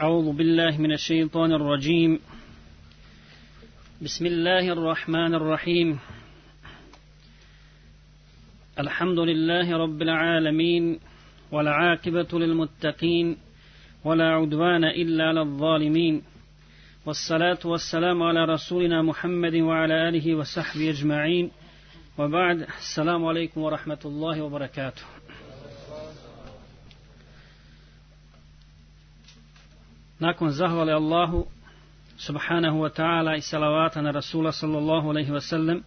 أعوذ بالله من الشيطان الرجيم بسم الله الرحمن الرحيم الحمد لله رب العالمين والعاقبة للمتقين ولا عدوان إلا على الظالمين والصلاة والسلام على رسولنا محمد وعلى آله وصحبه أجمعين وبعد السلام عليكم ورحمة الله وبركاته nakon zahvale Allahu subhanahu wa ta'ala i salavata na Rasula sallallahu alaihi wa sallam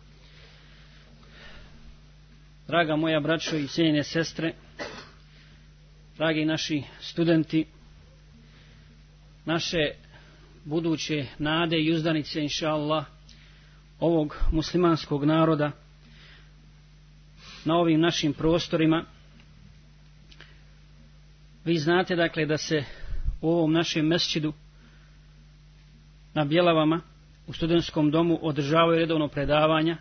draga moja braćo i cijenjene sestre dragi naši studenti naše buduće nade i uzdanice inša Allah ovog muslimanskog naroda na ovim našim prostorima vi znate dakle da se u ovom našem mesčidu na Bjelavama u studentskom domu održavaju redovno predavanja.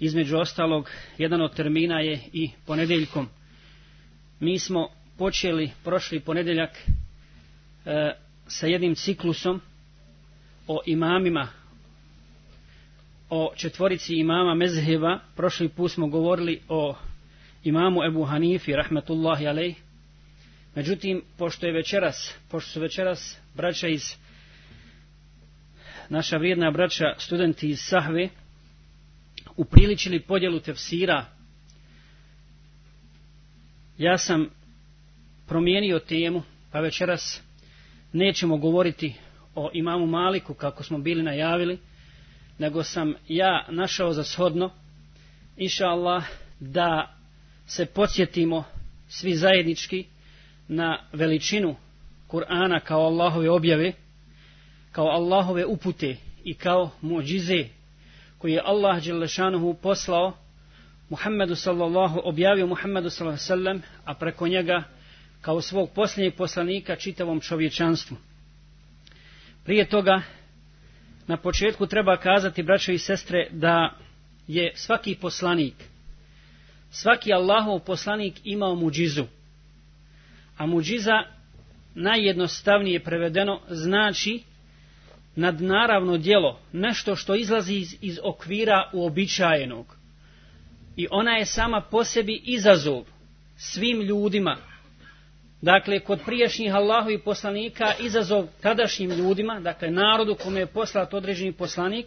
Između ostalog, jedan od termina je i ponedeljkom. Mi smo počeli prošli ponedeljak e, sa jednim ciklusom o imamima, o četvorici imama Mezheva. Prošli put smo govorili o imamu Ebu Hanifi, rahmetullahi alejhi, Međutim, pošto je večeras, pošto su večeras braća iz, naša vrijedna braća, studenti iz Sahve, upriličili podjelu tefsira, ja sam promijenio temu, pa večeras nećemo govoriti o imamu Maliku, kako smo bili najavili, nego sam ja našao za shodno, iša Allah, da se podsjetimo svi zajednički, na veličinu Kur'ana kao Allahove objave, kao Allahove upute i kao muđize koji je Allah Đelešanuhu poslao Muhammedu sallallahu, objavio Muhammedu sallallahu sallam, a preko njega kao svog posljednjeg poslanika čitavom čovječanstvu. Prije toga, na početku treba kazati, braće i sestre, da je svaki poslanik, svaki Allahov poslanik imao muđizu. A muđiza najjednostavnije prevedeno znači nadnaravno djelo, nešto što izlazi iz, iz okvira uobičajenog. I ona je sama po sebi izazov svim ljudima. Dakle, kod priješnjih Allahu i poslanika izazov tadašnjim ljudima, dakle narodu kome je poslat određeni poslanik,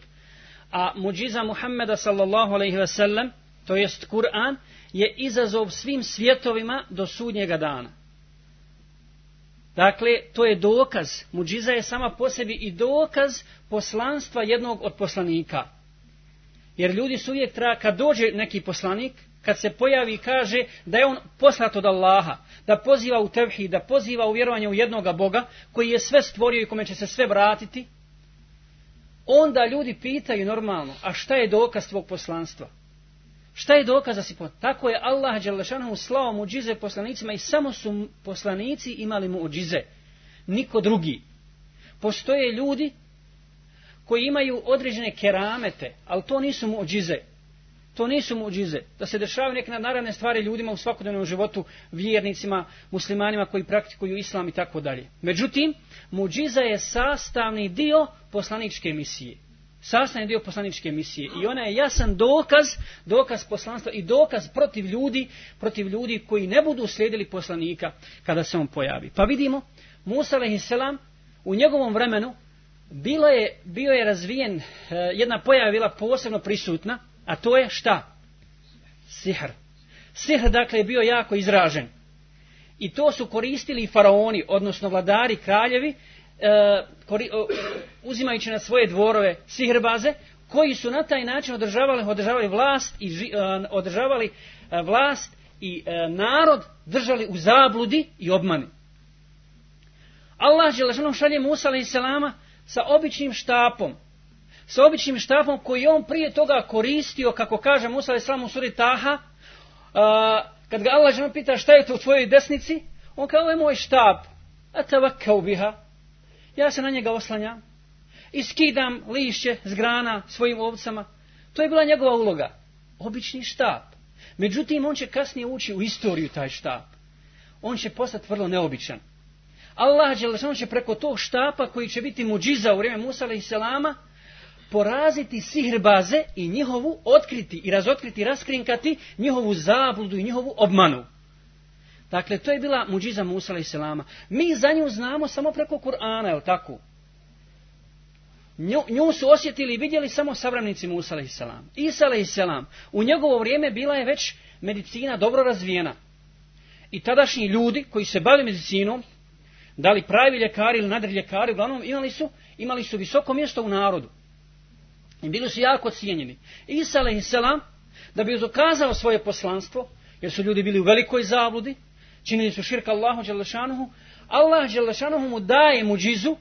a muđiza Muhammeda sallallahu alaihi ve sellem, to jest Kur'an, je izazov svim svjetovima do sudnjega dana. Dakle, to je dokaz. Muđiza je sama po sebi i dokaz poslanstva jednog od poslanika. Jer ljudi su uvijek tra... kad dođe neki poslanik, kad se pojavi i kaže da je on poslat od Allaha, da poziva u tevhi, da poziva u vjerovanje u jednoga Boga, koji je sve stvorio i kome će se sve vratiti, onda ljudi pitaju normalno, a šta je dokaz tvog poslanstva? Šta je dokaz za sipot? Tako je Allah Đelešanu slao muđize poslanicima i samo su poslanici imali muđize. Niko drugi. Postoje ljudi koji imaju određene keramete, ali to nisu muđize. To nisu muđize. Da se dešavaju neke nadnaravne stvari ljudima u svakodnevnom životu, vjernicima, muslimanima koji praktikuju islam i tako dalje. Međutim, muđiza je sastavni dio poslaničke misije sastavni dio poslaničke misije i ona je jasan dokaz, dokaz poslanstva i dokaz protiv ljudi, protiv ljudi koji ne budu slijedili poslanika kada se on pojavi. Pa vidimo, Musa a.s. u njegovom vremenu bilo je, bio je razvijen, eh, jedna pojava bila posebno prisutna, a to je šta? Sihr. Sihr dakle je bio jako izražen. I to su koristili faraoni, odnosno vladari, kraljevi, E, uzimajući na svoje dvorove sihrbaze, koji su na taj način održavali, održavali vlast i e, održavali e, vlast i narod držali u zabludi i obmani. Allah je lažanom šalje Musa i Selama sa običnim štapom. Sa običnim štapom koji on prije toga koristio, kako kaže Musa i Selama u suri Taha, kad ga Allah pita šta je to u tvojoj desnici, on kao je moj štap. A tevakav biha, Ja se na njega oslanjam i skidam lišće s grana svojim ovcama. To je bila njegova uloga. Obični štap. Međutim, on će kasnije ući u istoriju taj štap. On će postati vrlo neobičan. Allah Đelešan će preko tog štapa koji će biti muđiza u vrijeme Musa i Selama poraziti sihrbaze i njihovu otkriti i razotkriti, raskrinkati njihovu zabludu i njihovu obmanu. Dakle, to je bila muđiza Musa alaih selama. Mi za nju znamo samo preko Kur'ana, je li tako? Nju, nju su osjetili i vidjeli samo savramnici Musa alaih selama. Isa alaih selam, u njegovo vrijeme bila je već medicina dobro razvijena. I tadašnji ljudi koji se bavili medicinom, da li pravi ljekari ili nadri ljekari, uglavnom imali su, imali su visoko mjesto u narodu. I bili su jako cijenjeni. Isa alaih selam, da bi uzokazao svoje poslanstvo, jer su ljudi bili u velikoj zabludi, činili su širka Allahu Đalešanuhu, Allah Đalešanuhu mu daje muđizu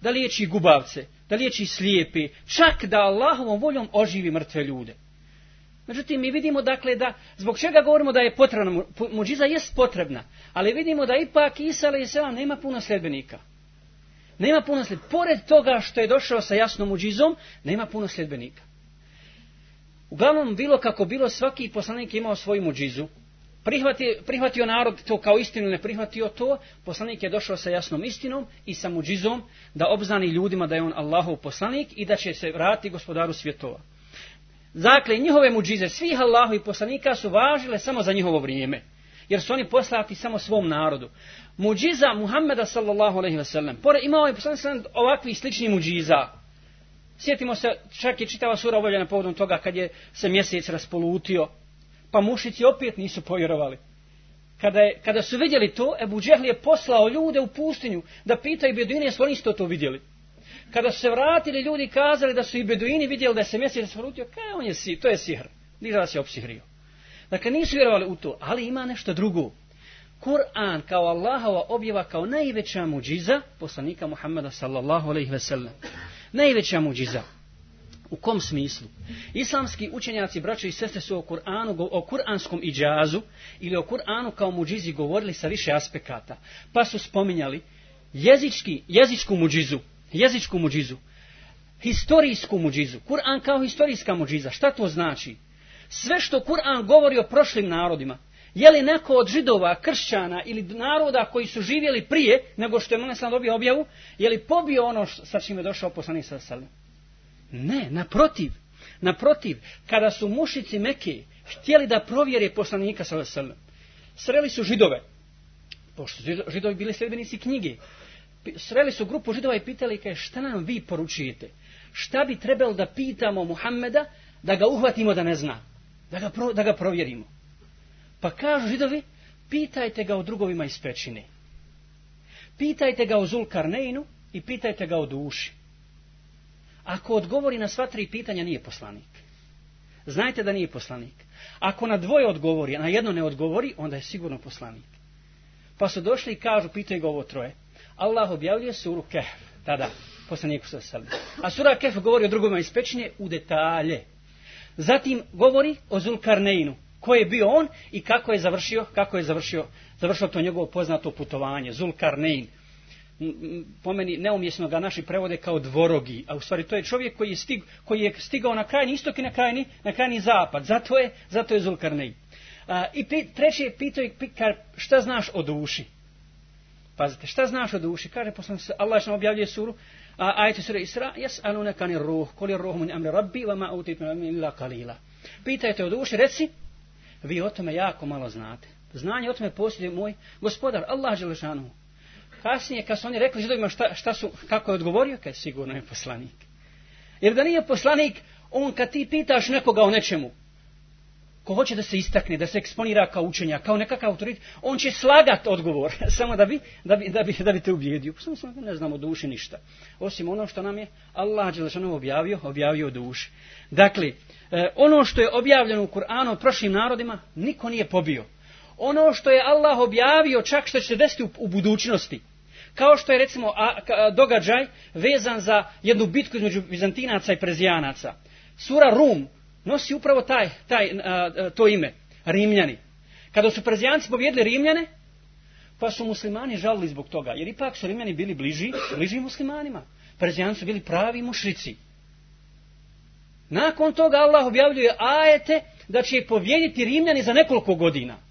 da liječi gubavce, da liječi slijepe, čak da Allahovom voljom oživi mrtve ljude. Međutim, mi vidimo dakle da, zbog čega govorimo da je potrebna, muđiza jest potrebna, ali vidimo da ipak Isa i Selam nema puno sljedbenika. Nema puno sljedbenika. Pored toga što je došao sa jasnom muđizom, nema puno sljedbenika. Uglavnom, bilo kako bilo, svaki poslanik imao svoju muđizu prihvatio, prihvatio narod to kao istinu, ne prihvatio to, poslanik je došao sa jasnom istinom i sa muđizom da obznani ljudima da je on Allahov poslanik i da će se vratiti gospodaru svjetova. Dakle, njihove muđize svih Allahu i poslanika su važile samo za njihovo vrijeme, jer su oni poslati samo svom narodu. Muđiza Muhammeda sallallahu alaihi ve sellem, pored imao je poslanik sallam ovakvi slični muđiza, Sjetimo se, čak je čitava sura obavljena povodom toga kad je se mjesec raspolutio, Pa mušici opet nisu povjerovali. Kada, je, kada su vidjeli to, Ebu Džehl je poslao ljude u pustinju da pitaju Beduine jesu oni isto to vidjeli. Kada su se vratili ljudi kazali da su i Beduini vidjeli da se mjesec svrutio, kaj on je si, to je sihr. Nisam se opsihrio. Dakle, nisu vjerovali u to, ali ima nešto drugo. Kur'an kao Allahova objeva kao najveća muđiza poslanika Muhammeda sallallahu alaihi ve sellem. Najveća muđiza. U kom smislu? Islamski učenjaci, braće i sestre, su o Kur'anu, o kur'anskom iđazu, ili o Kur'anu kao muđizi govorili sa više aspekata. Pa su spominjali jezički, jezičku muđizu, jezičku muđizu, historijsku muđizu, Kur'an kao historijska muđiza. Šta to znači? Sve što Kur'an govori o prošlim narodima, je li neko od židova, kršćana ili naroda koji su živjeli prije nego što je Mlesan dobio objavu, je li pobio ono sa čime je došao poslanik sa salim? Ne, naprotiv. Naprotiv, kada su mušici Mekke htjeli da provjere poslanika sa Veselom, sreli su židove, pošto su židovi bili sredbenici knjige, sreli su grupu židova i pitali kaj, šta nam vi poručujete? Šta bi trebalo da pitamo Muhammeda da ga uhvatimo da ne zna? Da ga, pro, da ga provjerimo. Pa kažu židovi, pitajte ga o drugovima iz pećine. Pitajte ga o Zulkarneinu i pitajte ga o duši. Ako odgovori na sva tri pitanja, nije poslanik. Znajte da nije poslanik. Ako na dvoje odgovori, a na jedno ne odgovori, onda je sigurno poslanik. Pa su došli i kažu, pitaju ga ovo troje. Allah objavljuje suru Kehf. Tada, poslaniku se sali. A sura Kehf govori o drugom ispečine u detalje. Zatim govori o Zulkarneinu. Ko je bio on i kako je završio, kako je završio, završio to njegovo poznato putovanje. Zulkarnein. Zulkarnein pomeni neumjesno ga naši prevode kao dvorogi, a u stvari to je čovjek koji je, stig, koji je stigao na krajni istok i na krajni, na krajni zapad. Zato je, zato je Zulkarnej. A, I treći je pitao je Pikar, šta znaš o duši? Pazite, šta znaš o duši? Kaže, poslom se, Allah što nam objavljuje suru, a ajte sura Isra, jes anu nekani ruh, koli ruh mun amri rabbi, vama utit mun amri ila kalila. Pitajte o duši, reci, vi o tome jako malo znate. Znanje o tome posljeduje moj gospodar, Allah želešanu kasnije kad su oni rekli židovima šta, šta su, kako je odgovorio, kaj sigurno je poslanik. Jer da nije poslanik, on kad ti pitaš nekoga o nečemu, ko hoće da se istakne, da se eksponira kao učenja, kao nekakav autorit, on će slagat odgovor, samo da bi, da bi, da bi, da bi te ubijedio. Samo samo ne znamo duši ništa. Osim ono što nam je Allah Đelešanov objavio, objavio duši. Dakle, e, ono što je objavljeno u Kur'anu od prošlim narodima, niko nije pobio ono što je Allah objavio čak što će se desiti u, u budućnosti. Kao što je recimo a, a, događaj vezan za jednu bitku između Bizantinaca i Prezijanaca. Sura Rum nosi upravo taj, taj, a, a, to ime, Rimljani. Kada su Prezijanci pobjedili Rimljane, pa su muslimani žalili zbog toga. Jer ipak su Rimljani bili bliži, bliži muslimanima. Prezijanci su bili pravi mušrici. Nakon toga Allah objavljuje ajete da će pobjediti Rimljani za nekoliko godina.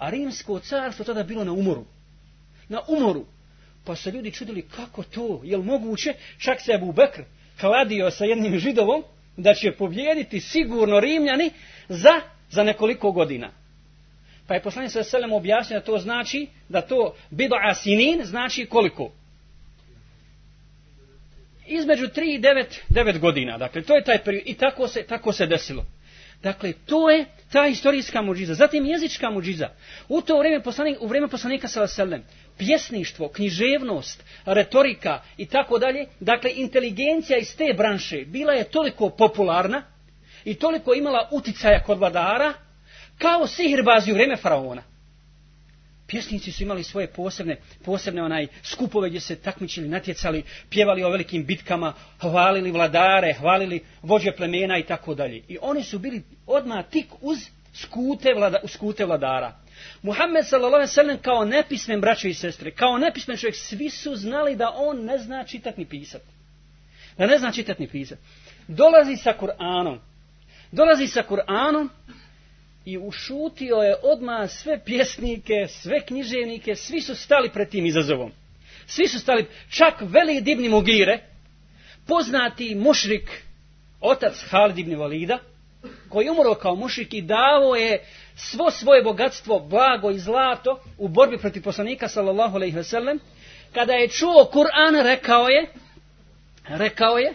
A rimsko carstvo tada bilo na umoru. Na umoru. Pa se ljudi čudili kako to, jel moguće, čak se Abu Bakr kladio sa jednim židovom da će pobjediti sigurno rimljani za, za nekoliko godina. Pa je poslanje sve selem objasnio da to znači da to bido asinin znači koliko? Između 3 i 9, 9 godina. Dakle, to je taj period. I tako se, tako se desilo. Dakle, to je ta historijska muđiza. Zatim jezička muđiza. U to vreme poslanik, u vreme poslanika Salaselem, pjesništvo, književnost, retorika i tako dalje, dakle, inteligencija iz te branše bila je toliko popularna i toliko imala uticaja kod vladara, kao sihirbazi u vreme faraona pjesnici su imali svoje posebne, posebne onaj skupove gdje se takmičili, natjecali, pjevali o velikim bitkama, hvalili vladare, hvalili vođe plemena i tako dalje. I oni su bili odmah tik uz skute, vlada, uz skute vladara. Muhammed s.a.v. kao nepismen braćo i sestre, kao nepismen čovjek, svi su znali da on ne zna čitat ni pisat. Da ne zna čitat ni pisat. Dolazi sa Kur'anom. Dolazi sa Kur'anom i ušutio je odma sve pjesnike, sve književnike, svi su stali pred tim izazovom. Svi su stali, čak veli dibni mugire, poznati mušrik, otac Halid ibn Valida, koji umro kao mušrik i davo je svo svoje bogatstvo, blago i zlato u borbi protiv poslanika, sallallahu alaihi ve sellem, kada je čuo Kur'an, rekao je, rekao je,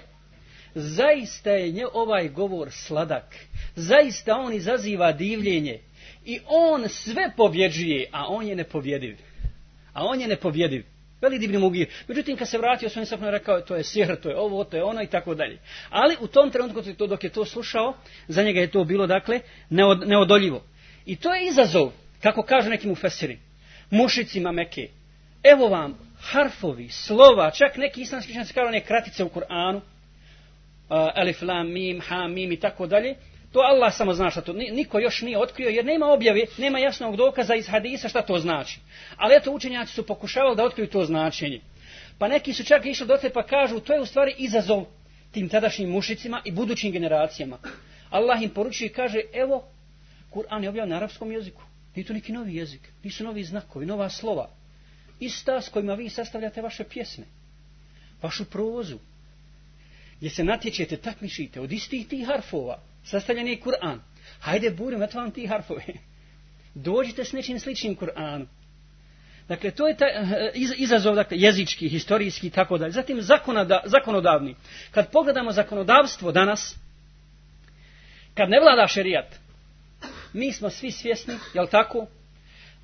zaista je nje ovaj govor sladak, zaista on izaziva divljenje i on sve pobjeđuje, a on je nepovjediv. A on je nepovjediv. Veli divni mugir. Međutim, kad se vratio, sve nisakno rekao, to je sihr, to je ovo, to je ono i tako dalje. Ali u tom trenutku, to, dok je to slušao, za njega je to bilo, dakle, neod, neodoljivo. I to je izazov, kako kažu nekim u fesiri, mušicima meke. Evo vam harfovi, slova, čak neki islamski šan se kratice u Kur'anu, uh, alif, lam, mim, ha, mim i tako dalje, To Allah samo zna šta to, niko još nije otkrio, jer nema objave, nema jasnog dokaza iz hadisa šta to znači. Ali eto, učenjaci su pokušavali da otkriju to značenje. Pa neki su čak išli do te pa kažu, to je u stvari izazov tim tadašnjim mušicima i budućim generacijama. Allah im poručuje i kaže, evo, Kur'an je objavljen na arapskom jeziku. Nije to neki novi jezik, nisu novi znakovi, nova slova. Ista s kojima vi sastavljate vaše pjesme, vašu prozu, gdje se natječete, takmišite od istih tih harfova, sastavljen je Kur'an. Hajde burim, eto vam ti harfove. Dođite s nečim sličnim Kur'anu. Dakle, to je taj eh, eh, iz, izazov dakle, jezički, historijski i tako dalje. Zatim zakonada, zakonodavni. Kad pogledamo zakonodavstvo danas, kad ne vlada šerijat, mi smo svi svjesni, jel tako,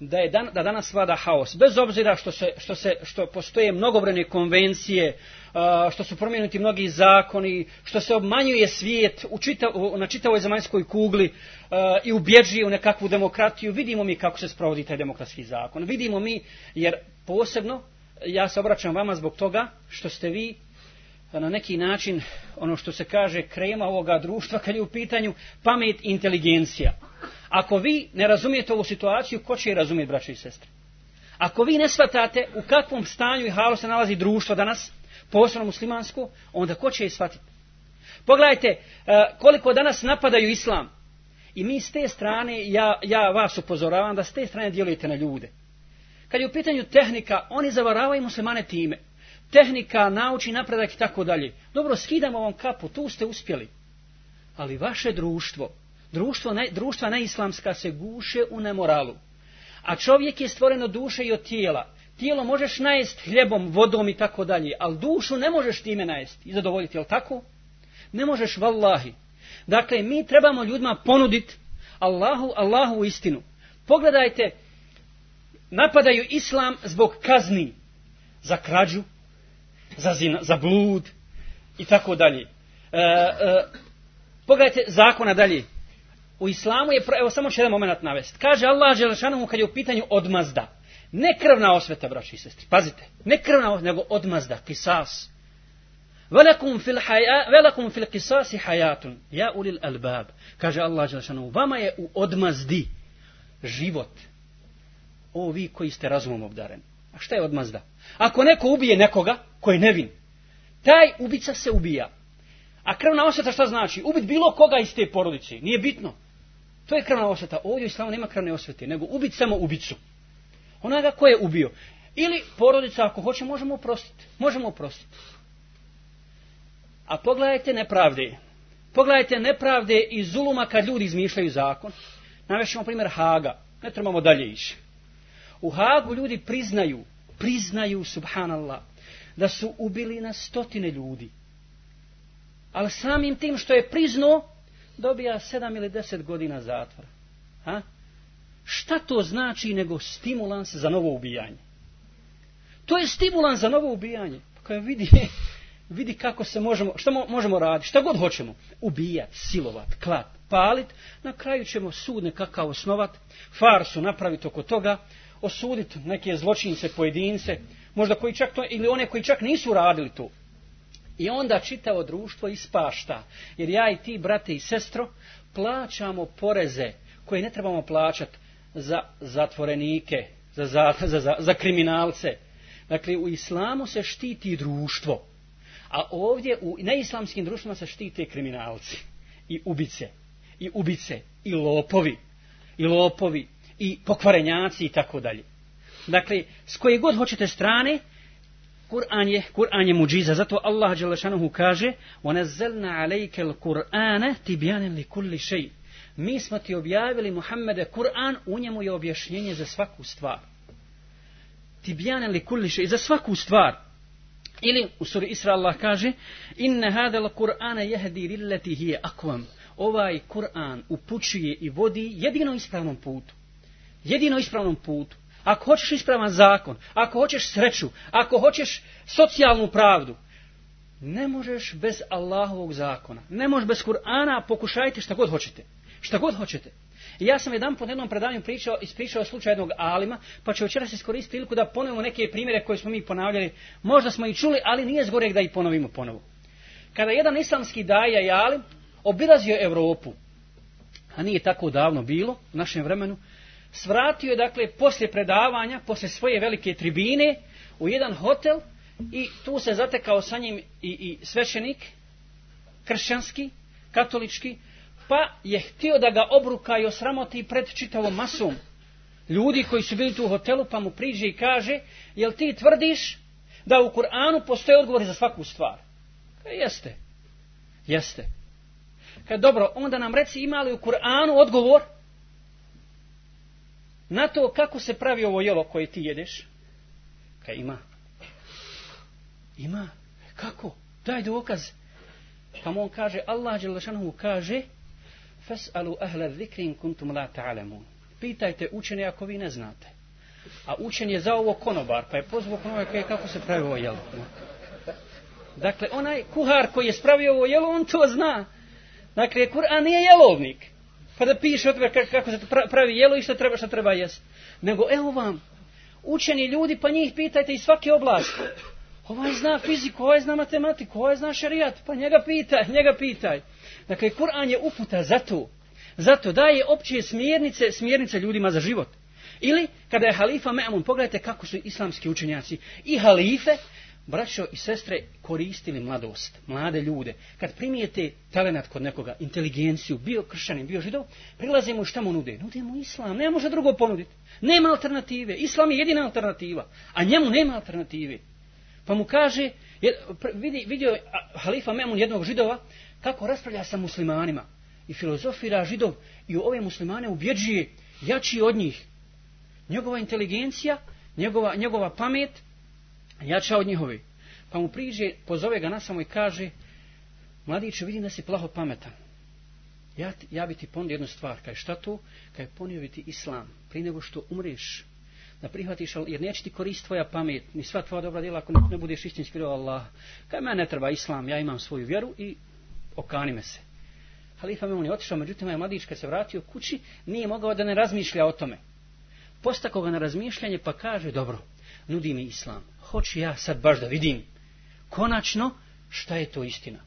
da je dan, da danas vlada haos bez obzira što se što se što postoje mnogobrojne konvencije uh, što su promijenuti mnogi zakoni što se obmanjuje svijet u čita, u, na čitavoj zemaljskoj kugli uh, i u u nekakvu demokratiju vidimo mi kako se sprovodi taj demokratski zakon vidimo mi jer posebno ja se obraćam vama zbog toga što ste vi da pa na neki način, ono što se kaže, krema ovoga društva kad je u pitanju pamet i inteligencija. Ako vi ne razumijete ovu situaciju, ko će je razumjeti, braće i sestre? Ako vi ne shvatate u kakvom stanju i halu se nalazi društvo danas, posebno muslimansko, onda ko će je shvatiti? Pogledajte e, koliko danas napadaju islam. I mi s te strane, ja, ja vas upozoravam da s te strane djelujete na ljude. Kad je u pitanju tehnika, oni zavaravaju muslimane time tehnika, nauči, napredak i tako dalje. Dobro, skidamo vam kapu, tu ste uspjeli. Ali vaše društvo, društvo ne, društva neislamska se guše u nemoralu. A čovjek je stvoreno duše i od tijela. Tijelo možeš najest hljebom, vodom i tako dalje, ali dušu ne možeš time najesti i zadovoljiti, jel tako? Ne možeš, vallahi. Dakle, mi trebamo ljudima ponuditi Allahu, Allahu u istinu. Pogledajte, napadaju islam zbog kazni za krađu, za, zina, za blud i tako dalje. E, e, pogledajte zakona dalje. U islamu je, evo samo ću jedan moment navesti. Kaže Allah Želešanomu kad je u pitanju odmazda. Ne krvna osveta, braći i sestri. Pazite. Ne krvna osveta, nego odmazda. Kisas. Velakum fil, haja, fil kisasi hajatun. Ja ulil albab. Kaže Allah Želešanomu. Vama je u odmazdi život. O vi koji ste razumom obdareni. A šta je odmazda? Ako neko ubije nekoga koji je nevin, taj ubica se ubija. A krvna osveta šta znači? Ubit bilo koga iz te porodice, nije bitno. To je krvna osveta. Ovdje u islamu nema krvne osvete, nego ubit samo ubicu. Onoga ko je ubio. Ili porodica, ako hoće, možemo oprostiti. Možemo oprostiti. A pogledajte nepravde. Pogledajte nepravde i zuluma kad ljudi izmišljaju zakon. Navešimo primjer Haga. Ne trebamo dalje ići. U Hagu ljudi priznaju, priznaju, subhanallah, da su ubili na stotine ljudi. Ali samim tim što je priznao, dobija sedam ili deset godina zatvora. Ha? Šta to znači nego stimulans za novo ubijanje? To je stimulans za novo ubijanje. Pa kao vidi, vidi kako se možemo, što možemo raditi, šta god hoćemo. Ubijat, silovat, klat, palit. Na kraju ćemo sud nekakav osnovat, farsu napraviti oko toga, osuditi neke zločince, pojedince, možda koji čak to, ili one koji čak nisu radili to. I onda čitavo društvo ispašta, jer ja i ti, brate i sestro, plaćamo poreze koje ne trebamo plaćati za zatvorenike, za, za, za, za, za kriminalce. Dakle, u islamu se štiti društvo, a ovdje u neislamskim društvima se štite kriminalci i ubice, i ubice, i lopovi, i lopovi, i pokvarenjaci i tako dalje. Dakle, s koje god hoćete strane, Kur'an je, Kur'an je muđiza. Zato Allah Đelešanuhu kaže, وَنَزَّلْنَا عَلَيْكَ الْقُرْآنَ تِبْيَانًا لِكُلِّ شَيْءٍ Mi smo ti objavili Muhammede Kur'an, u njemu je objašnjenje za svaku stvar. Tibjane li kulliše, za svaku stvar. Ili u suri Isra Allah kaže, inne hadel Kur'ane jehdi rilleti hije akvam. Ovaj Kur'an upućuje i vodi jedino ispravnom putu jedino ispravnom putu, ako hoćeš ispravan zakon, ako hoćeš sreću, ako hoćeš socijalnu pravdu, ne možeš bez Allahovog zakona, ne možeš bez Kur'ana pokušajte šta god hoćete, šta god hoćete. Ja sam jedan po jednom predavanju pričao, ispričao slučaj jednog alima, pa ću večeras iskoristiti priliku da ponovimo neke primjere koje smo mi ponavljali. Možda smo i čuli, ali nije zgorek da i ponovimo ponovo. Kada jedan islamski daja i alim obilazio Europu, a nije tako davno bilo u našem vremenu, svratio je dakle poslije predavanja, poslije svoje velike tribine u jedan hotel i tu se zatekao sa njim i, i svešenik, kršćanski, katolički, pa je htio da ga obruka i osramoti pred čitavom masom ljudi koji su bili tu u hotelu, pa mu priđe i kaže, jel ti tvrdiš da u Kur'anu postoje odgovori za svaku stvar? Ka, e, jeste. Jeste. Ka, dobro, onda nam reci ima li u Kur'anu odgovor na to kako se pravi ovo jelo koje ti jedeš? Kaj ima? Ima? Kako? Daj dokaz. Pa on kaže, Allah Đelešanu kaže, Fes'alu ahle zikrin kuntum la ta'alamun. Pitajte učene ako vi ne znate. A učen je za ovo konobar, pa je pozvao konobar koji je kako se pravi ovo jelo. Dakle, onaj kuhar koji je spravio ovo jelo, on to zna. Dakle, Kur'an nije jelovnik pa da piše o tome kako se pravi jelo i što treba, što treba jesti. Nego, evo vam, učeni ljudi, pa njih pitajte iz svake oblasti. Ovaj zna fiziku, ovaj zna matematiku, ovaj zna šarijat, pa njega pitaj, njega pitaj. Dakle, Kur'an je uputa za to. Zato daje opće smjernice, smjernice ljudima za život. Ili, kada je halifa Me'amun, pogledajte kako su islamski učenjaci i halife, braćo i sestre koristili mladost, mlade ljude. Kad primijete talenat kod nekoga, inteligenciju, bio kršanin, bio židov, prilazimo i šta mu nude? Nude mu islam, nema može drugo ponuditi. Nema alternative, islam je jedina alternativa, a njemu nema alternative. Pa mu kaže, jed, pr, vidi, vidio halifa Memun jednog židova, kako raspravlja sa muslimanima. I filozofira židov i ove muslimane ubjeđuje jači od njih. Njegova inteligencija, njegova, njegova pamet, jača od njihove. Pa mu priđe, pozove ga nasamo i kaže, mladiću, vidim da si plaho pametan. Ja, ja bi ti ponio jednu stvar, kaj šta to? Kaj ponio bi ti islam, prije nego što umriš, da prihvatiš, jer neće ti korist tvoja pamet, ni sva tvoja dobra djela, ako ne, ne budeš istinski vjerovao Allah. Kaj mene ne treba islam, ja imam svoju vjeru i okani me se. Halifa me on je otišao, međutim, je mladić kad se vratio kući, nije mogao da ne razmišlja o tome. Postako ga na razmišljanje, pa kaže, dobro, nudi mi islam hoću ja sad baš da vidim konačno šta je to istina.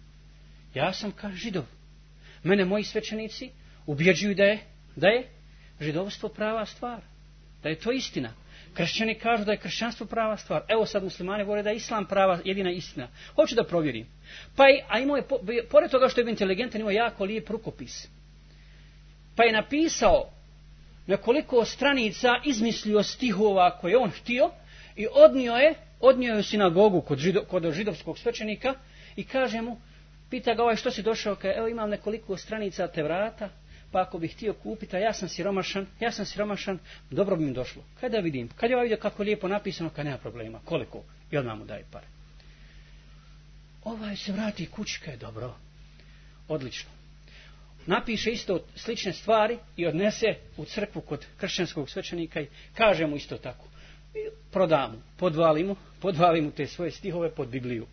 Ja sam kao židov. Mene moji svečenici ubjeđuju da je, da je židovstvo prava stvar. Da je to istina. Kršćani kažu da je kršćanstvo prava stvar. Evo sad muslimani govore da je islam prava jedina istina. Hoću da provjerim. Pa i, a imao je, pored toga što je inteligentan, imao jako lijep rukopis. Pa je napisao nekoliko stranica, izmislio stihova koje on htio i odnio je odnio je u sinagogu kod, žido, kod židovskog svečenika i kaže mu, pita ga ovaj što si došao, kaže, evo imam nekoliko stranica te vrata, pa ako bih htio kupiti, a ja sam siromašan, ja sam siromašan, dobro bi mi došlo. Kaj da vidim? Kad je ovaj vidio kako lijepo napisano, kad nema problema, koliko? I odmah mu daje pare. Ovaj se vrati kućka je dobro. Odlično. Napiše isto slične stvari i odnese u crkvu kod kršćanskog svečanika i kaže mu isto tako prodamo, podvalimo, podvalimo te svoje stihove pod Bibliju.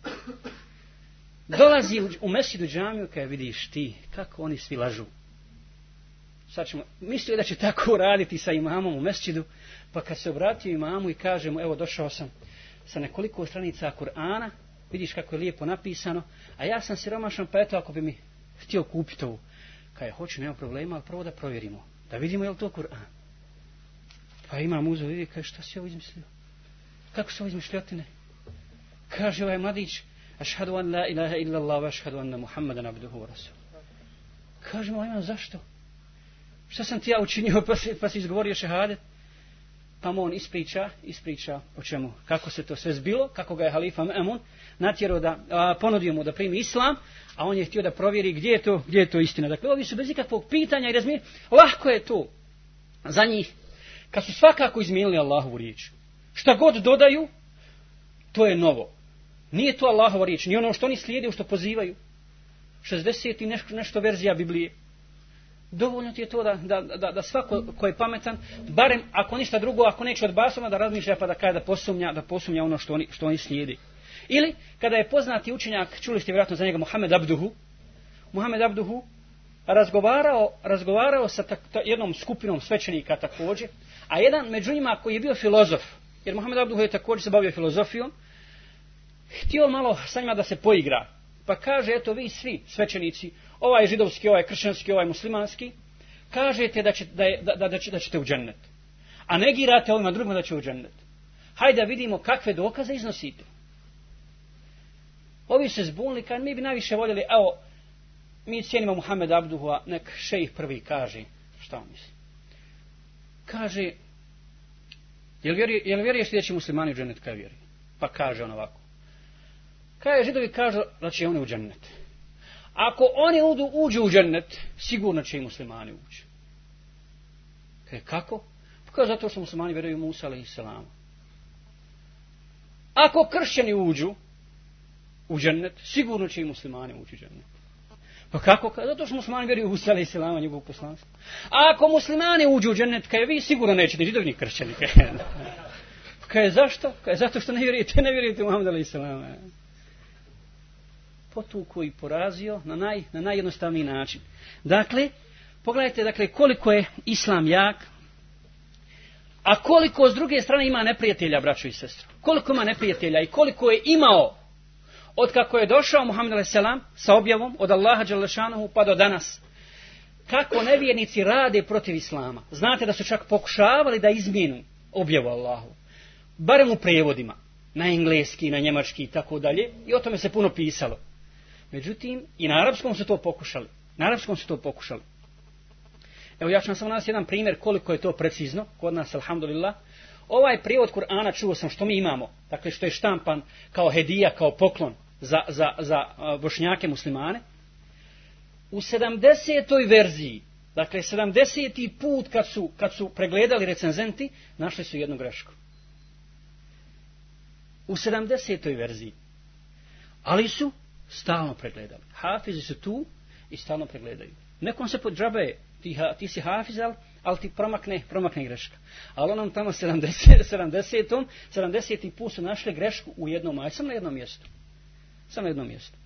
Dolazi u mesidu džamiju kada vidiš ti kako oni svi lažu. Sad ćemo, mislio da će tako raditi sa imamom u mesidu, pa kad se obratio imamu i kaže mu, evo došao sam sa nekoliko stranica Kur'ana, vidiš kako je lijepo napisano, a ja sam siromašan, pa eto ako bi mi htio kupiti ovu, kada je hoću, nema problema, ali prvo da provjerimo, da vidimo je li to Kur'an. Pa ima muza vidi, kaže, šta si ovo izmislio? Kako su ovo izmišljotine? Kaže ovaj mladić, ašhadu an la ilaha illa Allah, ašhadu anna Muhammadan abduhu wa rasul. Kaže mu, ovaj zašto? Šta sam ti ja učinio, pa si, pa si izgovorio šehadet? Pa mu on ispriča, ispriča o čemu, kako se to sve zbilo, kako ga je halifa Memun natjerao da, a, ponudio mu da primi islam, a on je htio da provjeri gdje je to, gdje je to istina. Dakle, ovi su bez ikakvog pitanja i razmi, lahko je to za njih kad su svakako izmijenili Allahovu riječ. Šta god dodaju, to je novo. Nije to Allahova riječ, ni ono što oni slijede, što pozivaju. 60 i nešto, nešto verzija Biblije. Dovoljno ti je to da, da, da, da svako ko je pametan, barem ako ništa drugo, ako neće od basoma, da razmišlja pa da kaje da posumnja, da posumnja ono što oni, što oni slijedi. Ili, kada je poznati učenjak, čuli ste vjerojatno za njega, Mohamed Abduhu, Mohamed Abduhu razgovarao, razgovarao sa tak, ta, jednom skupinom svečenika također, A jedan među njima koji je bio filozof, jer Mohamed Abduh je također se bavio filozofijom, htio malo sa njima da se poigra. Pa kaže, eto vi svi svećenici, ovaj židovski, ovaj kršćanski, ovaj muslimanski, kažete da, će, da, je, da, da, da, da ćete u džennet. A negirate ovima drugima da će u džennet. Hajde da vidimo kakve dokaze iznosite. Ovi se zbunili, kad mi bi najviše voljeli, evo, mi cijenimo Muhammed Abduhova, nek šejih prvi kaže šta on misli kaže jel, vjeri, jel vjeruješ li da će muslimani u džennet kaj vjeri pa kaže on ovako kaj je židovi kaže da će oni u džennet ako oni udu, uđu u džennet sigurno će i muslimani ući kaj e, kako pa kaže zato što muslimani vjeruju Musa ali i Selama ako kršćani uđu u džennet sigurno će i muslimani ući u džennet Pa kako? Zato što muslimani vjeruju u sale islama njegovog poslanstva. A ako muslimani uđu u džennet, kaj vi sigurno nećete, židovi ni kršćani. kaj zašto? Kaj zato što ne vjerujete, ne vjerujete Muhammed ala islama. E. Potu koji porazio na, naj, na najjednostavniji način. Dakle, pogledajte dakle, koliko je islam jak, a koliko s druge strane ima neprijatelja, braćo i sestro. Koliko ima neprijatelja i koliko je imao od kako je došao Muhammed Aleyhisselam sa objavom od Allaha Đalešanohu pa do danas. Kako nevjernici rade protiv Islama. Znate da su čak pokušavali da izmijenu objavu Allahu. Barem u prevodima. Na engleski, na njemački i tako dalje. I o tome se puno pisalo. Međutim, i na arapskom su to pokušali. Na arapskom su to pokušali. Evo ja ću vam samo nas jedan primjer koliko je to precizno kod nas, alhamdulillah. Ovaj prijevod Kur'ana čuo sam što mi imamo, dakle što je štampan kao hedija, kao poklon za, za, za bošnjake muslimane, u 70. verziji, dakle 70. put kad su, kad su pregledali recenzenti, našli su jednu grešku. U 70. verziji. Ali su stalno pregledali. Hafizi su tu i stalno pregledaju. Nekom se podžabe, ti, ha, ti si hafiz, ali ali ti promakne, promakne greška. Ali onom tamo 70, 70, 70. put su našli grešku u jednom, aj sam na jednom mjestu samo jedno mjesto.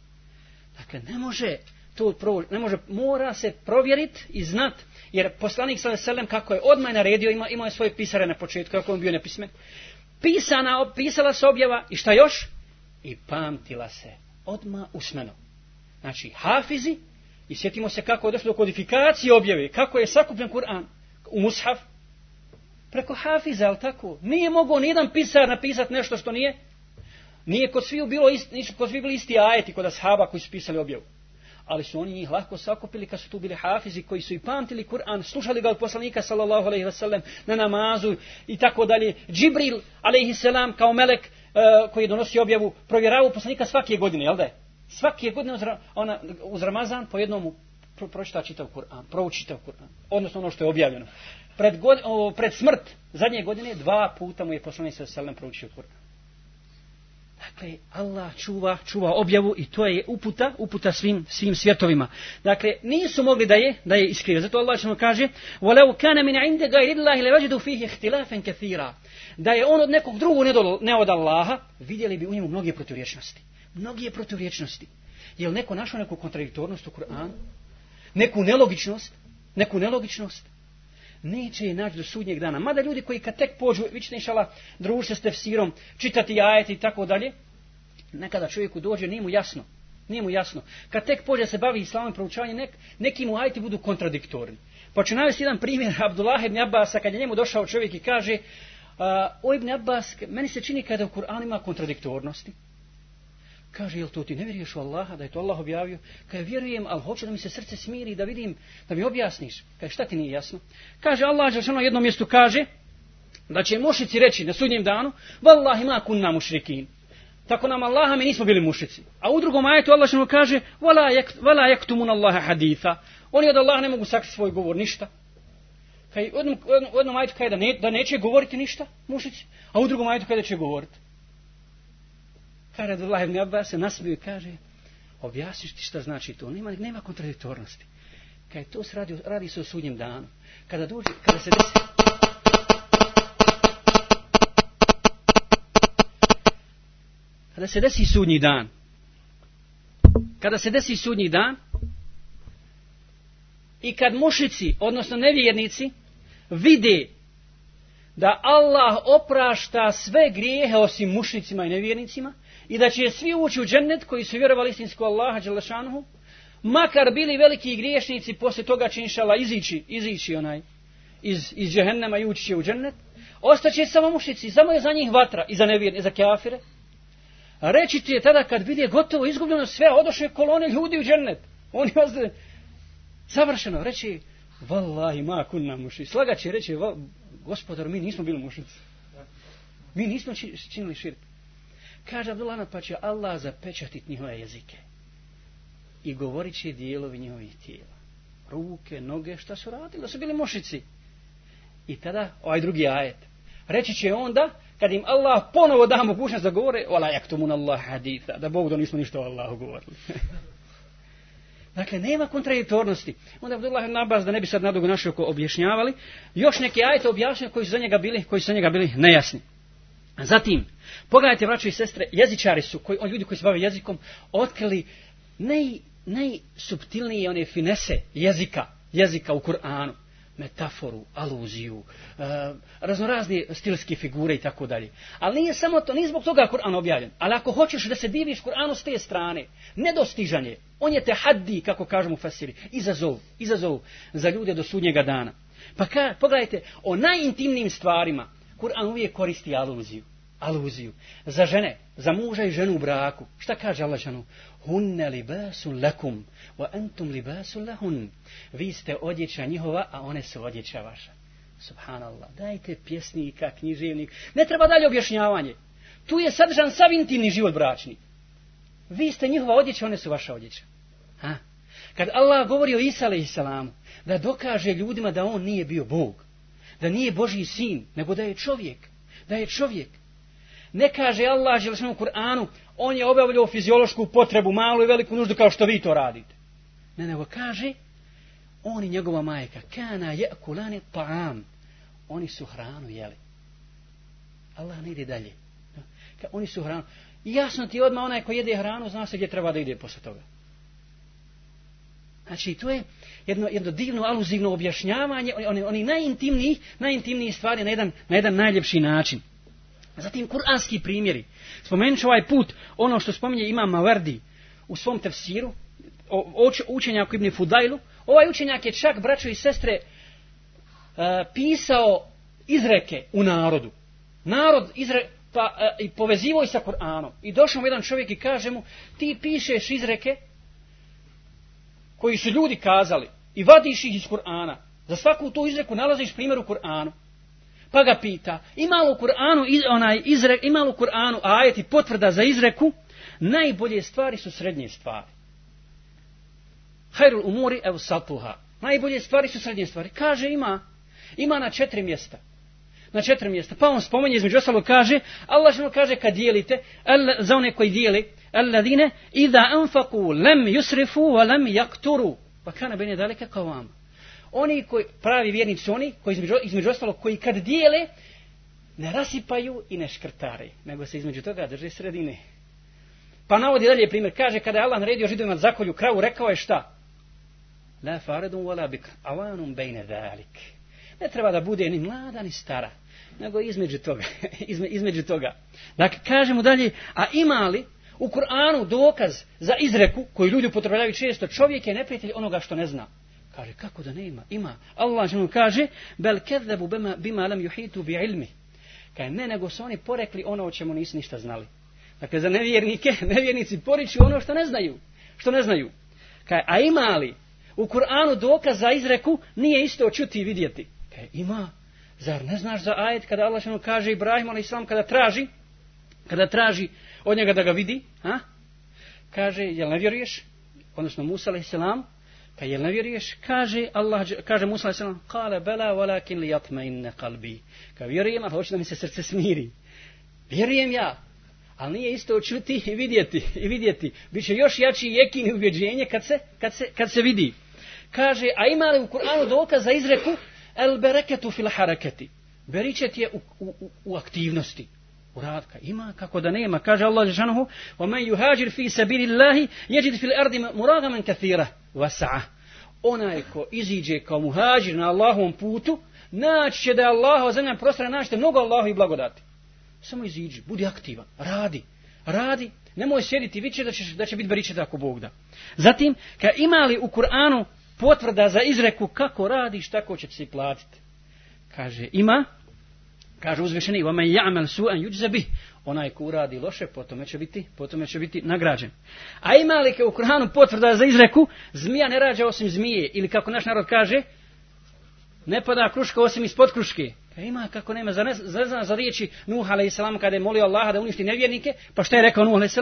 Dakle, ne može to provjeriti, ne može, mora se provjeriti i znat, jer poslanik sa veselem, kako je odmaj naredio, ima, imao je svoje pisare na početku, kako on bio nepismen, pisana, pisala se objava, i šta još? I pamtila se, odma usmeno. Znači, hafizi, i sjetimo se kako je došlo do kodifikacije objave, kako je sakupljen Kur'an u mushaf, preko hafiza, ali tako? Nije mogo nijedan pisar napisati nešto što nije, Nije kod svi bilo isti, nisu kod svi bili isti ajeti kod ashaba koji su pisali objavu. Ali su oni njih lahko sakopili kad su tu bili hafizi koji su i pamtili Kur'an, slušali ga od poslanika sallallahu alaihi wasallam na namazu i tako dalje. Džibril alaihi selam kao melek uh, koji je donosio objavu provjeravao poslanika svake godine, jel da Svake godine uz, ona, uz Ramazan po jednom pro, pročita čitav Kur'an, proučita Kur'an, odnosno ono što je objavljeno. Pred, god, o, pred smrt zadnje godine dva puta mu je poslanik sallallahu alaihi wasallam proučio Kur'an. Dakle, Allah čuva, čuva objavu i to je uputa, uputa svim svim svjetovima. Dakle, nisu mogli da je da je iskrivio. Zato Allah ćemo kaže: "Wa law kana min 'inda ghayrillahi lawajadu fihi ikhtilafan katira." Da je on od nekog drugog ne od, ne od Allaha, vidjeli bi u njemu mnoge protivriječnosti. Mnoge protivriječnosti. Jel neko našao neku kontradiktornost u Kur'anu? Neku nelogičnost? Neku nelogičnost? neće je naći do sudnjeg dana. Mada ljudi koji kad tek pođu, vi ćete inšala družiti s tefsirom, čitati ajeti i tako dalje, nekada čovjeku dođe, nije mu jasno. Nije mu jasno. Kad tek pođe se bavi islamom proučavanje, nek, neki mu ajeti budu kontradiktorni. Pa ću navesti jedan primjer Abdullah ibn Abbasa, kad je njemu došao čovjek i kaže, uh, o ibn Abbas, meni se čini kada u Kur'an ima kontradiktornosti. Kaže, jel to ti ne vjeruješ u Allaha, da je to Allah objavio? Kaže, vjerujem, ali hoću da mi se srce smiri, da vidim, da mi objasniš. Kaže, šta ti nije jasno? Kaže, Allah je na jednom mjestu kaže, da će mušici reći na sudnjem danu, Wallahi ma kunna mušrikin. Tako nam Allaha mi nismo bili mušici. A u drugom ajetu Allah je kaže, Wala jektumun Allaha haditha. Oni od Allaha ne mogu sakriti svoj govor ništa. Kaj, u jednom, jednom ajetu kaže da, ne, da neće govoriti ništa, mušici, a u drugom ajetu kaže da će govoriti. Kaže Radulah ibn Abbas se nasmiju i kaže, objasniš ti šta znači to, nema, nema kontradiktornosti. Kaj to se radi, radi se o sudnjem danu. Kada, duži, kada se desi... Kada se desi sudnji dan, kada se desi sudnji dan, i kad mušici, odnosno nevjernici, vide da Allah oprašta sve grijehe osim mušicima i nevjernicima, i da će svi ući u džennet koji su vjerovali istinsko Allaha Đelešanuhu, makar bili veliki griješnici, poslije toga će inšala izići, izići onaj iz, iz džehennema i ući će u džennet, ostaće samo mušici, samo je za njih vatra i za nevjerne, za kafire. Reći ti je tada kad vidi je gotovo izgubljeno sve, odošle kolone ljudi u džennet. Oni ozde, završeno, reći, vallahi ma kunna muši. Slagaće, reći, gospodar, mi nismo bili mušici. Mi nismo činili širk. Kaže Abdullana pa će Allah zapečatiti njihove jezike. I govorit će dijelovi njihovih tijela. Ruke, noge, šta su radili? Da su bili mošici. I tada, ovaj drugi ajet. Reći će onda, kad im Allah ponovo da mogućnost da govore, Ola jaktumun Allah haditha, da Bog da nismo ništa o Allahu govorili. dakle, nema kontradiktornosti. Onda Abdullah ibn Abbas, da ne bi sad nadugo našli oko objašnjavali, još neki ajete objašnjaju koji su za njega bili, koji su za njega bili nejasni. Zatim, pogledajte, vraćo i sestre, jezičari su, koji, on, ljudi koji se bave jezikom, otkrili naj, najsubtilnije one finese jezika, jezika u Kur'anu, metaforu, aluziju, e, raznorazne stilske figure i tako dalje. Ali nije samo to, nije zbog toga Kur'an objavljen. Ali ako hoćeš da se diviš Kur'anu s te strane, nedostižanje, on je te haddi, kako kažemo u Fasiri, izazov, izazov za ljude do sudnjega dana. Pa ka, pogledajte, o najintimnijim stvarima, Kur'an uvijek koristi aluziju. Aluziju. Za žene, za muža i ženu u braku. Šta kaže Allah ženu? Hunne libasun lakum, wa entum libasun lahun. Vi ste odjeća njihova, a one su odjeća vaša. Subhanallah. Dajte pjesnika, književnik. Ne treba dalje objašnjavanje. Tu je sadržan sav intimni život bračni. Vi ste njihova odjeća, one su vaša odjeća. Ha? Kad Allah govori o Isale i Salamu, da dokaže ljudima da on nije bio Bog da nije Božji sin, nego da je čovjek. Da je čovjek. Ne kaže Allah Želešanu Kur'anu, on je obavljao fiziološku potrebu, malu i veliku nuždu, kao što vi to radite. Ne, nego kaže, on i njegova majka, kana je kulane pa'am. Oni su hranu jeli. Allah ne ide dalje. Ka, oni su hranu. Jasno ti odmah onaj ko jede hranu, zna se gdje treba da ide posle toga. Znači, to je, jedno, jedno divno aluzivno objašnjavanje oni oni najintimniji najintimniji stvari na jedan na jedan najljepši način zatim kuranski primjeri spomenuo ovaj put ono što spominje ima Mavardi u svom tefsiru učenjak Ibn Fudajlu ovaj učenjak je čak braćo i sestre e, pisao izreke u narodu narod izre pa e, i povezivo i sa Kur'anom i došao jedan čovjek i kaže mu ti pišeš izreke koji su ljudi kazali i vadiš ih iz Kur'ana. Za svaku tu izreku nalaziš primjer u Kur'anu. Pa ga pita, ima li u Kur'anu, onaj izrek, ima li u Kur'anu ajeti potvrda za izreku? Najbolje stvari su srednje stvari. Hajrul umuri ev satuha. Najbolje stvari su srednje stvari. Kaže ima, ima na četiri mjesta. Na četiri mjesta. Pa on spomenje između ostalog kaže, Allah što kaže kad dijelite, el, za one koji dijeli, Alladine, iza anfaku, lem yusrifu, lem yakturu. Pa kana ben je daleka kao vama. Oni koji, pravi vjernici oni, koji između, između ostalo, koji kad dijele, ne rasipaju i ne škrtare, nego se između toga drže sredine. Pa navodi dalje primjer, kaže, kada je Allah naredio židovima zakolju kravu, rekao je šta? La faredum wala bik avanum bejne dalik. Ne treba da bude ni mlada ni stara, nego između toga. između toga. Dakle, kaže mu dalje, a imali li U Kur'anu dokaz za izreku koju ljudi upotrebljavaju često, čovjek je neprijatelj onoga što ne zna. Kaže, kako da ne ima? Ima. Allah žemlom kaže, bel kezebu bima, bima lam juhitu bi ilmi. Kaže, ne, nego su oni porekli ono o čemu nisu ništa znali. Dakle, za nevjernike, nevjernici poriču ono što ne znaju. Što ne znaju. Kaže, a ima li? U Kur'anu dokaz za izreku nije isto čuti i vidjeti. Kaže, ima. Zar ne znaš za ajet kada Allah žemlom kaže Ibrahim, ali i sam kada traži, kada traži, kada traži od njega da ga vidi, ha? kaže, jel ne vjeruješ? Odnosno, Musa alaih selam, pa jel ne vjeruješ? Kaže, Allah, kaže Musa alaih selam, kale bela, walakin li jatma inne kalbi. Ka vjerujem, a hoće da mi se srce smiri. Vjerujem ja, ali nije isto očuti i vidjeti, i vidjeti. Biće još jači jekin ubjeđenje kad se, kad, se, kad se vidi. Kaže, a ima li u Kur'anu dokaz za izreku? El bereketu fil hareketi. Beričet je u, u, u aktivnosti. Uradka ima, kako da nema. Kaže Allah Žešanohu, وَمَنْ يُهَاجِرْ فِي سَبِيلِ اللَّهِ يَجِدْ فِي الْأَرْضِ مُرَغَمًا كَثِيرًا وَسَعَ Onaj ko iziđe kao muhađir na Allahovom putu, naći će da je Allahova zemlja prostora, naći će mnogo Allahovi blagodati. Samo iziđi, budi aktivan, radi, radi, nemoj sjediti, vidi će da će, da će biti beričeta ako Bog da. Zatim, ka ima li u Kur'anu potvrda za izreku kako radiš, tako će ti platiti. Kaže, ima, Kaže uzvišeni, وَمَنْ يَعْمَلْ سُوَنْ يُجْزَبِهِ Onaj ko uradi loše, potome će biti, potome će biti nagrađen. A ima li u Kur'anu potvrda za izreku, zmija ne rađa osim zmije, ili kako naš narod kaže, ne pada kruška osim ispod kruške. Pa ima kako nema, zrezana za riječi Nuh a.s. kada je molio Allaha da uništi nevjernike, pa što je rekao Nuh a.s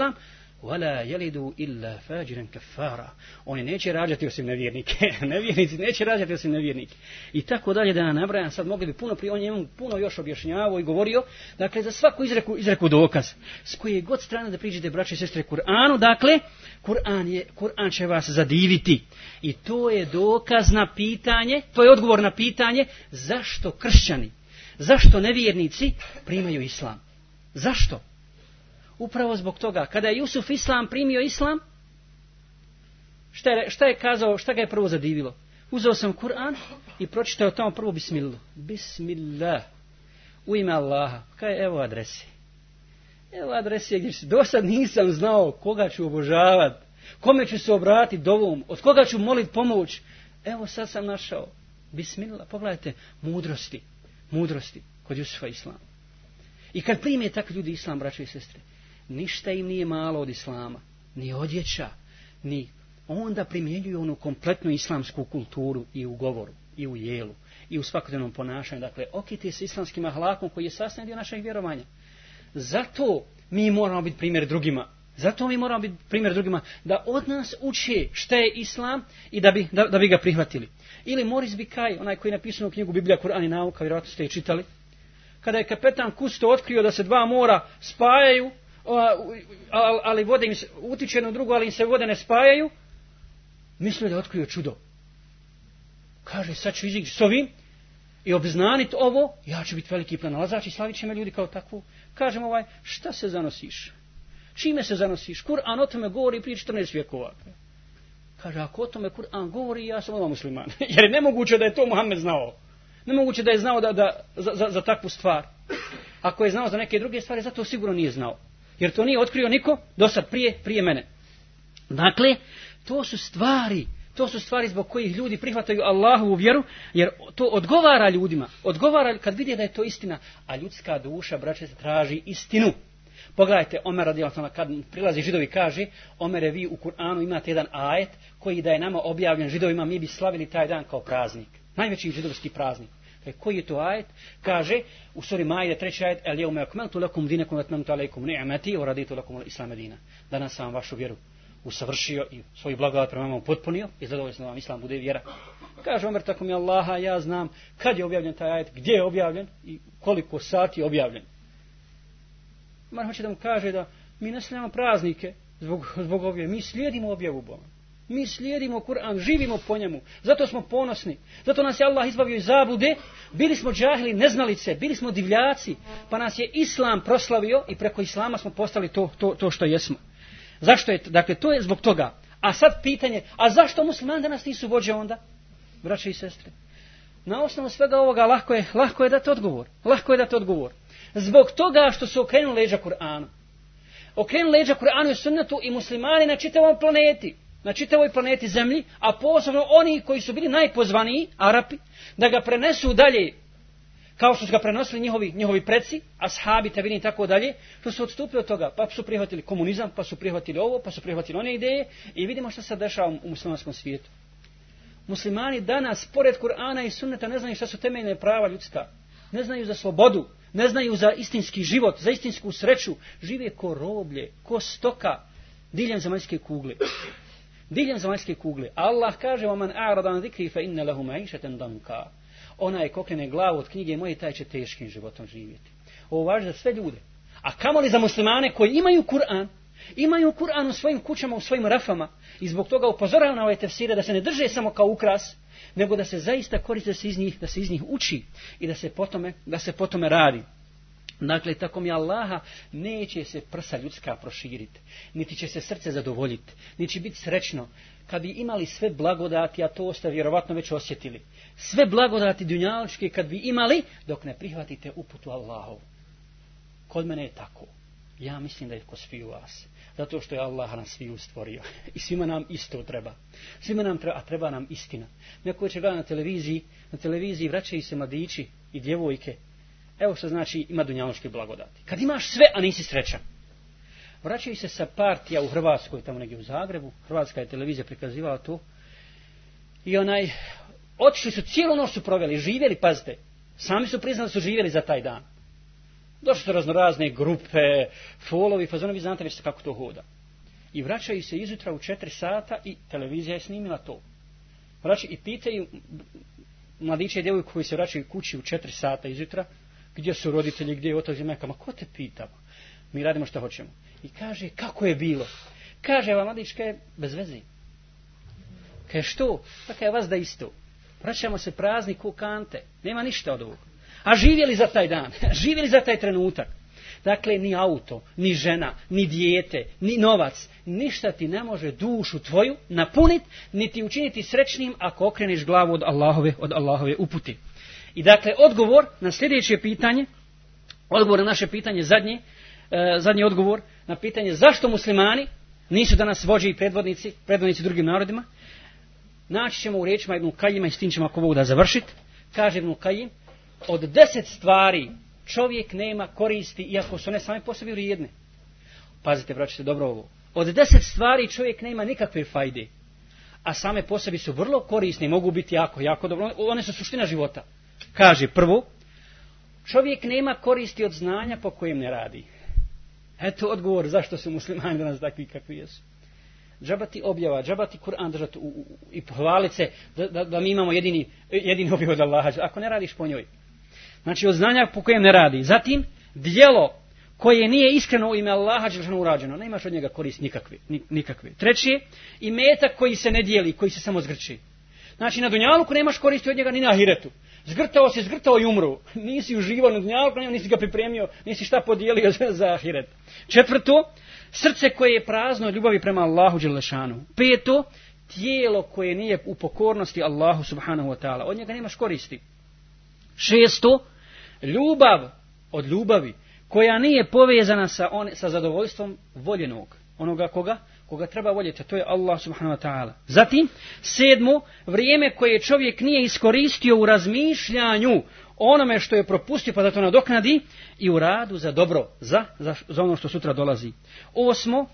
wala yalidu illa fajiran kafara oni neće rađati osim nevjernike nevjernici neće rađati osim nevjernike i tako dalje da nabrajam sad mogli bi puno pri on je puno još objašnjavao i govorio dakle za svaku izreku izreku dokaz s koje god strane da priđete braće i sestre Kur'anu dakle Kur'an je Kur'an će vas zadiviti i to je dokaz na pitanje to je odgovor na pitanje zašto kršćani zašto nevjernici primaju islam zašto Upravo zbog toga, kada je Jusuf Islam primio Islam, šta je, šta je kazao, šta ga je prvo zadivilo? Uzeo sam Kur'an i pročitao tamo prvo bismillu. Bismillah. U ime Allaha. Kaj je evo adrese? Evo adrese gdje se... Do sad nisam znao koga ću obožavati. Kome ću se obratiti dovom. Od koga ću molit pomoć. Evo sad sam našao. Bismillah. Pogledajte. Mudrosti. Mudrosti. Kod Jusufa Islam. I kad prime tak ljudi Islam, braće i sestre, ništa im nije malo od islama, ni odjeća, ni onda primjenjuju onu kompletnu islamsku kulturu i u govoru, i u jelu, i u svakodnevnom ponašanju. Dakle, okiti s islamskim ahlakom koji je sastavljen dio našeg vjerovanja. Zato mi moramo biti primjer drugima. Zato mi moramo biti primjer drugima da od nas uče šta je islam i da bi, da, da bi ga prihvatili. Ili Moris Bikaj, onaj koji je napisano u knjigu Biblija, Kur'an i nauka, vjerojatno ste je čitali, kada je kapetan Kusto otkrio da se dva mora spajaju, ali vode im se, utiče na drugo, ali im se vode ne spajaju, mislio da otkrio čudo. Kaže, sad ću izići s ovim i obznanit ovo, ja ću biti veliki pronalazač i slavit će me ljudi kao takvu. Kažem ovaj, šta se zanosiš? Čime se zanosiš? Kur'an o tome govori prije 14 vjekova. Kaže, ako o tome Kur'an govori, ja sam ovaj musliman. Jer je nemoguće da je to Muhammed znao. Nemoguće da je znao da, da, za, za, za takvu stvar. Ako je znao za neke druge stvari, zato sigurno nije znao. Jer to nije otkrio niko do sad prije, prije mene. Dakle, to su stvari, to su stvari zbog kojih ljudi prihvataju Allahovu vjeru, jer to odgovara ljudima. Odgovara kad vidje da je to istina. A ljudska duša, braće, traži istinu. Pogledajte, Omer radijalatama, kad prilazi židovi, kaže, Omere, vi u Kur'anu imate jedan ajet koji da je nama objavljen židovima, mi bi slavili taj dan kao praznik. Najveći židovski praznik. E koji je to ajet? Kaže u suri Maide treći ajet: "El yawma akmaltu lakum dinakum wa atmamtu alaykum ni'mati wa raditu lakum al-islam dinan." Danas sam vašu vjeru usavršio i svoj blagodat prema vama upotpunio i zadovoljan sam vam islam bude vjera. Kaže Omer tako mi Allaha, ja znam kad je objavljen taj ajet, gdje je objavljen i koliko sati je objavljen. Mar hoće da mu kaže da mi ne praznike zbog, zbog objave, mi slijedimo objavu Boga. Mi slijedimo Kur'an, živimo po njemu. Zato smo ponosni. Zato nas je Allah izbavio iz zabude. Bili smo džahili, neznalice, bili smo divljaci. Pa nas je Islam proslavio i preko Islama smo postali to, to, to što jesmo. Zašto je? Dakle, to je zbog toga. A sad pitanje, a zašto musliman danas nisu vođe onda? Braće i sestre. Na osnovu svega ovoga lahko je, lahko je dati odgovor. Lahko je dati odgovor. Zbog toga što su okrenuli leđa Kur'anu. Okrenuli leđa Kur'anu i sunnetu i muslimani na čitavom planeti na čitavoj planeti zemlji, a posebno oni koji su bili najpozvaniji, Arapi, da ga prenesu dalje, kao što su ga prenosili njihovi, njihovi preci, ashabi, tabini i tako dalje, što su odstupili od toga, pa su prihvatili komunizam, pa su prihvatili ovo, pa su prihvatili one ideje, i vidimo što se dešava u muslimanskom svijetu. Muslimani danas, pored Kur'ana i Sunneta, ne znaju što su temeljne prava ljudska. Ne znaju za slobodu, ne znaju za istinski život, za istinsku sreću. Žive ko roblje, ko stoka, diljem zemaljske kugle diljem zemaljske kugle. Allah kaže vam an aradan zikri fa inna lahu ma'ishatan danka. Ona je kokene glavu od knjige moje taj će teškim životom živjeti. Ovo važi za sve ljude. A kamo li za muslimane koji imaju Kur'an? Imaju Kur'an u svojim kućama, u svojim rafama i zbog toga upozoravaju na ove tefsire da se ne drže samo kao ukras, nego da se zaista koriste se iz njih, da se iz njih uči i da se potome, da se potome radi. Dakle, tako mi Allaha neće se prsa ljudska proširiti, niti će se srce zadovoljiti, niti će biti srećno. Kad bi imali sve blagodati, a to ste vjerovatno već osjetili, sve blagodati dunjaličke kad bi imali, dok ne prihvatite uputu Allahov. Kod mene je tako. Ja mislim da je ko svi u vas. Zato što je Allah nas sviju stvorio. I svima nam isto treba. Svima nam treba, a treba nam istina. Neko će gleda na televiziji, na televiziji vraćaju se mladići i djevojke, Evo što znači ima dunjaloške blagodati. Kad imaš sve, a nisi srećan. Vraćaju se sa partija u Hrvatskoj, tamo negdje u Zagrebu. Hrvatska je televizija prikazivala to. I onaj, otišli su cijelu noć su proveli, živjeli, pazite. Sami su priznali su živjeli za taj dan. Došli su raznorazne grupe, folovi, pa zonovi, znate već kako to hoda. I vraćaju se izutra u četiri sata i televizija je snimila to. Vraćaju i pitaju mladiće i djevojke koji se vraćaju kući u četiri sata izutra, gdje su roditelji, gdje je otac i majka, ma ko te pita? Mi radimo što hoćemo. I kaže, kako je bilo? Kaže, ova mladička je bez veze. Kaže, što? Pa kaže, vas da isto. Vraćamo se prazni ku kante. Nema ništa od ovog. A živjeli za taj dan? živjeli za taj trenutak? Dakle, ni auto, ni žena, ni dijete, ni novac, ništa ti ne može dušu tvoju napuniti, niti učiniti srećnim ako okreniš glavu od Allahove, od Allahove uputi. I dakle, odgovor na sljedeće pitanje, odgovor na naše pitanje, zadnji, e, zadnji odgovor na pitanje zašto muslimani nisu danas vođe i predvodnici, predvodnici drugim narodima, naći ćemo u riječima Ibn Kajima i s tim ćemo ako da završiti, kaže Ibn Kajim, od deset stvari čovjek nema koristi, iako su one same po sebi vrijedne. Pazite, vraćate dobro ovo. Od deset stvari čovjek nema nikakve fajde, a same po sebi su vrlo korisne i mogu biti jako, jako dobro. One su suština života. Kaže prvo, čovjek nema koristi od znanja po kojem ne radi. Eto odgovor zašto su muslimani danas takvi kakvi jesu. Džabati objava, džabati Kur'an držati u, u, i pohvaliti se da, da, da mi imamo jedini, jedini objav od Allaha. Ako ne radiš po njoj. Znači od znanja po kojem ne radi. Zatim, dijelo koje nije iskreno u ime Allaha Đelšanu urađeno, ne imaš od njega korist nikakve. nikakve. Treći je, i metak koji se ne dijeli, koji se samo zgrči. Znači, na Dunjaluku nemaš koristi od njega ni na Ahiretu. Zgrtao si, zgrtao i umru. Nisi uživao na dnjavku, nisi ga pripremio, nisi šta podijelio za, za ahiret. Četvrto, srce koje je prazno od ljubavi prema Allahu Đelešanu. Peto, tijelo koje nije u pokornosti Allahu Subhanahu Wa Ta'ala. Od njega nemaš koristi. Šesto, ljubav od ljubavi koja nije povezana sa, on, sa zadovoljstvom voljenog. Onoga koga? koga treba voljeti, a to je Allah subhanahu wa ta'ala. Zatim, sedmo, vrijeme koje čovjek nije iskoristio u razmišljanju onome što je propustio, pa da to nadoknadi, i u radu za dobro, za, za, za ono što sutra dolazi. Osmo,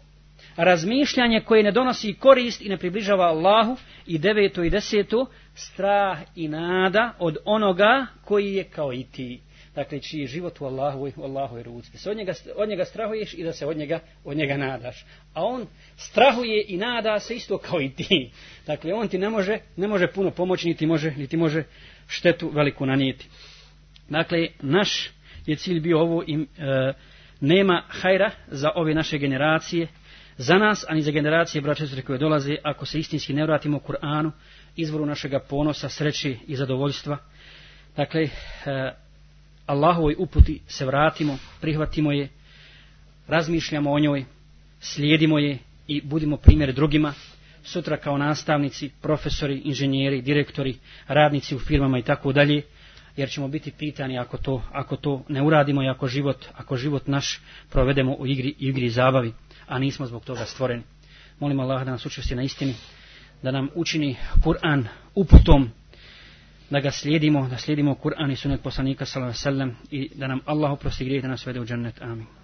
razmišljanje koje ne donosi korist i ne približava Allahu, i deveto i deseto, strah i nada od onoga koji je kao i ti dakle čiji život u Allahu i Allahu je ruci. Da se od njega, od njega strahuješ i da se od njega, od njega nadaš. A on strahuje i nada se isto kao i ti. Dakle, on ti ne može, ne može puno pomoći, niti može, niti može štetu veliku nanijeti. Dakle, naš je cilj bio ovo im, e, nema hajra za ove naše generacije, za nas, ani za generacije braće sve koje dolaze, ako se istinski ne vratimo Kur'anu, izvoru našega ponosa, sreće i zadovoljstva. Dakle, e, Allahovoj uputi se vratimo, prihvatimo je, razmišljamo o njoj, slijedimo je i budimo primjer drugima, sutra kao nastavnici, profesori, inženjeri, direktori, radnici u firmama i tako dalje, jer ćemo biti pitani ako to, ako to ne uradimo i ako život, ako život naš provedemo u igri, igri i zabavi, a nismo zbog toga stvoreni. Molim Allah da nas učesti na istini, da nam učini Kur'an uputom, da ga slijedimo, da slijedimo Kur'an i sunet poslanika sallallahu alejhi ve sellem i da nam Allah oprosti grijehe da nas vede u džennet. Amin.